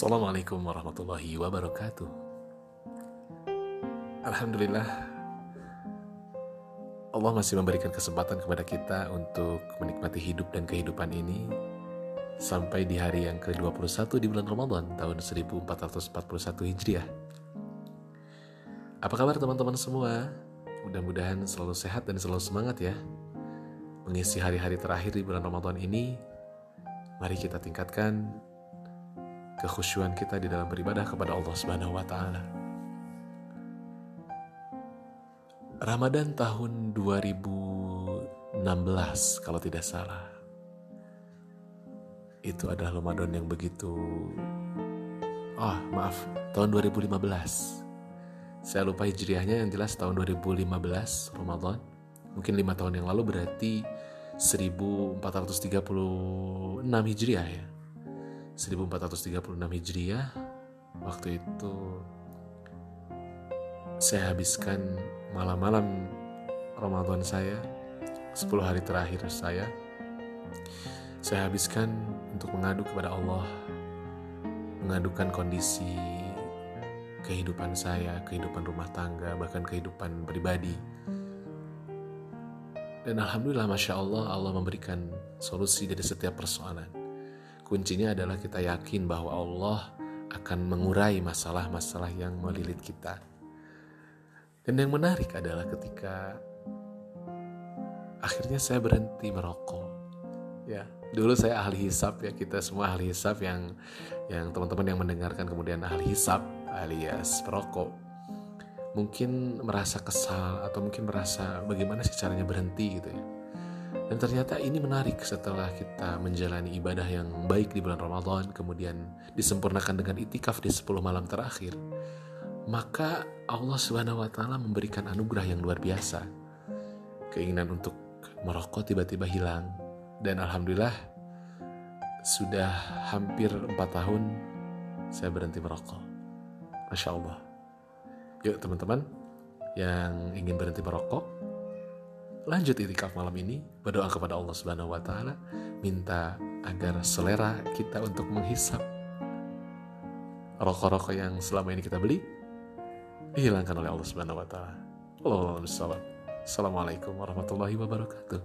Assalamualaikum warahmatullahi wabarakatuh. Alhamdulillah, Allah masih memberikan kesempatan kepada kita untuk menikmati hidup dan kehidupan ini sampai di hari yang ke-21 di bulan Ramadan tahun 1441 Hijriah. Apa kabar teman-teman semua? Mudah-mudahan selalu sehat dan selalu semangat ya. Mengisi hari-hari terakhir di bulan Ramadan ini, mari kita tingkatkan kekhusyuan kita di dalam beribadah kepada Allah Subhanahu wa taala. Ramadan tahun 2016 kalau tidak salah. Itu adalah Ramadan yang begitu Oh, maaf, tahun 2015. Saya lupa hijriahnya yang jelas tahun 2015 Ramadan. Mungkin lima tahun yang lalu berarti 1436 hijriah ya 1436 Hijriah waktu itu saya habiskan malam-malam Ramadan saya 10 hari terakhir saya saya habiskan untuk mengadu kepada Allah mengadukan kondisi kehidupan saya, kehidupan rumah tangga, bahkan kehidupan pribadi. Dan Alhamdulillah Masya Allah Allah memberikan solusi dari setiap persoalan. Kuncinya adalah kita yakin bahwa Allah akan mengurai masalah-masalah yang melilit kita. Dan yang menarik adalah ketika akhirnya saya berhenti merokok. Ya, dulu saya ahli hisap ya, kita semua ahli hisap yang yang teman-teman yang mendengarkan kemudian ahli hisap alias perokok. Mungkin merasa kesal atau mungkin merasa bagaimana sih caranya berhenti gitu ya dan ternyata ini menarik setelah kita menjalani ibadah yang baik di bulan Ramadan, kemudian disempurnakan dengan itikaf di 10 malam terakhir. Maka Allah Subhanahu wa taala memberikan anugerah yang luar biasa. Keinginan untuk merokok tiba-tiba hilang dan alhamdulillah sudah hampir 4 tahun saya berhenti merokok. Masya Allah. Yuk teman-teman yang ingin berhenti merokok, lanjut itikaf malam ini berdoa kepada Allah Subhanahu wa taala minta agar selera kita untuk menghisap rokok-rokok yang selama ini kita beli dihilangkan oleh Allah Subhanahu wa taala. Assalamualaikum warahmatullahi wabarakatuh.